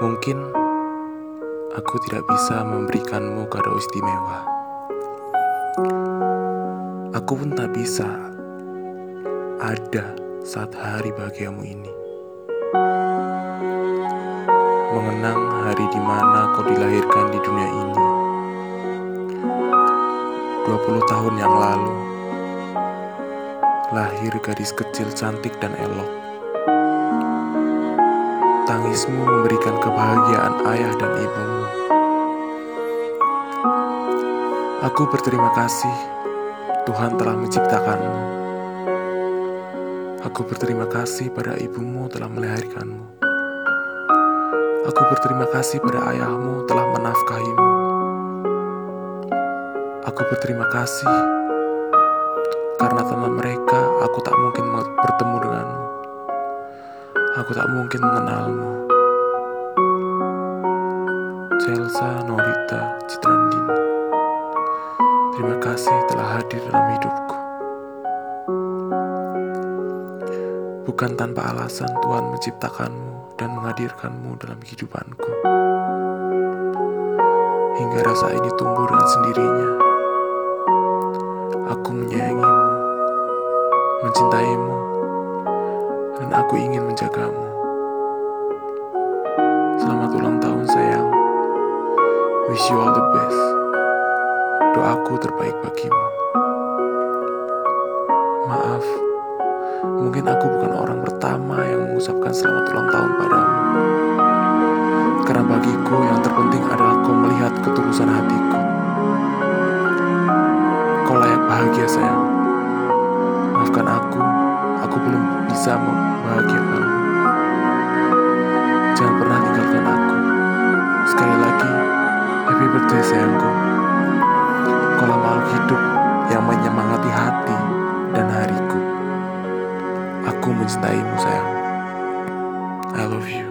Mungkin aku tidak bisa memberikanmu kado istimewa. Aku pun tak bisa ada saat hari bahagiamu ini. Mengenang hari di mana kau dilahirkan di dunia ini. 20 tahun yang lalu, lahir gadis kecil cantik dan elok. Tangismu memberikan kebahagiaan ayah dan ibumu. Aku berterima kasih Tuhan telah menciptakanmu. Aku berterima kasih pada ibumu telah melahirkanmu. Aku berterima kasih pada ayahmu telah menafkahimu. Aku berterima kasih karena tanpa mereka aku tak mungkin bertemu denganmu. Aku tak mungkin mengenalmu. Celsa Norita Citrandini. Terima kasih telah hadir dalam hidupku. Bukan tanpa alasan Tuhan menciptakanmu dan menghadirkanmu dalam kehidupanku. Hingga rasa ini tumbuh dengan sendirinya. Aku menyayangimu, mencintaimu, dan aku ingin menjagamu. Selamat ulang tahun sayang. Wish you all the best. Doaku terbaik bagimu. Maaf, mungkin aku bukan orang pertama yang mengucapkan selamat ulang tahun padamu. Karena bagiku yang terpenting adalah kau melihat ketulusan hatiku. Kau layak bahagia sayang. Bisa membahagiakanmu. Jangan pernah tinggalkan aku. Sekali lagi, happy birthday sayangku. Kau makhluk hidup yang menyemangati hati dan hariku. Aku mencintaimu sayang. I love you.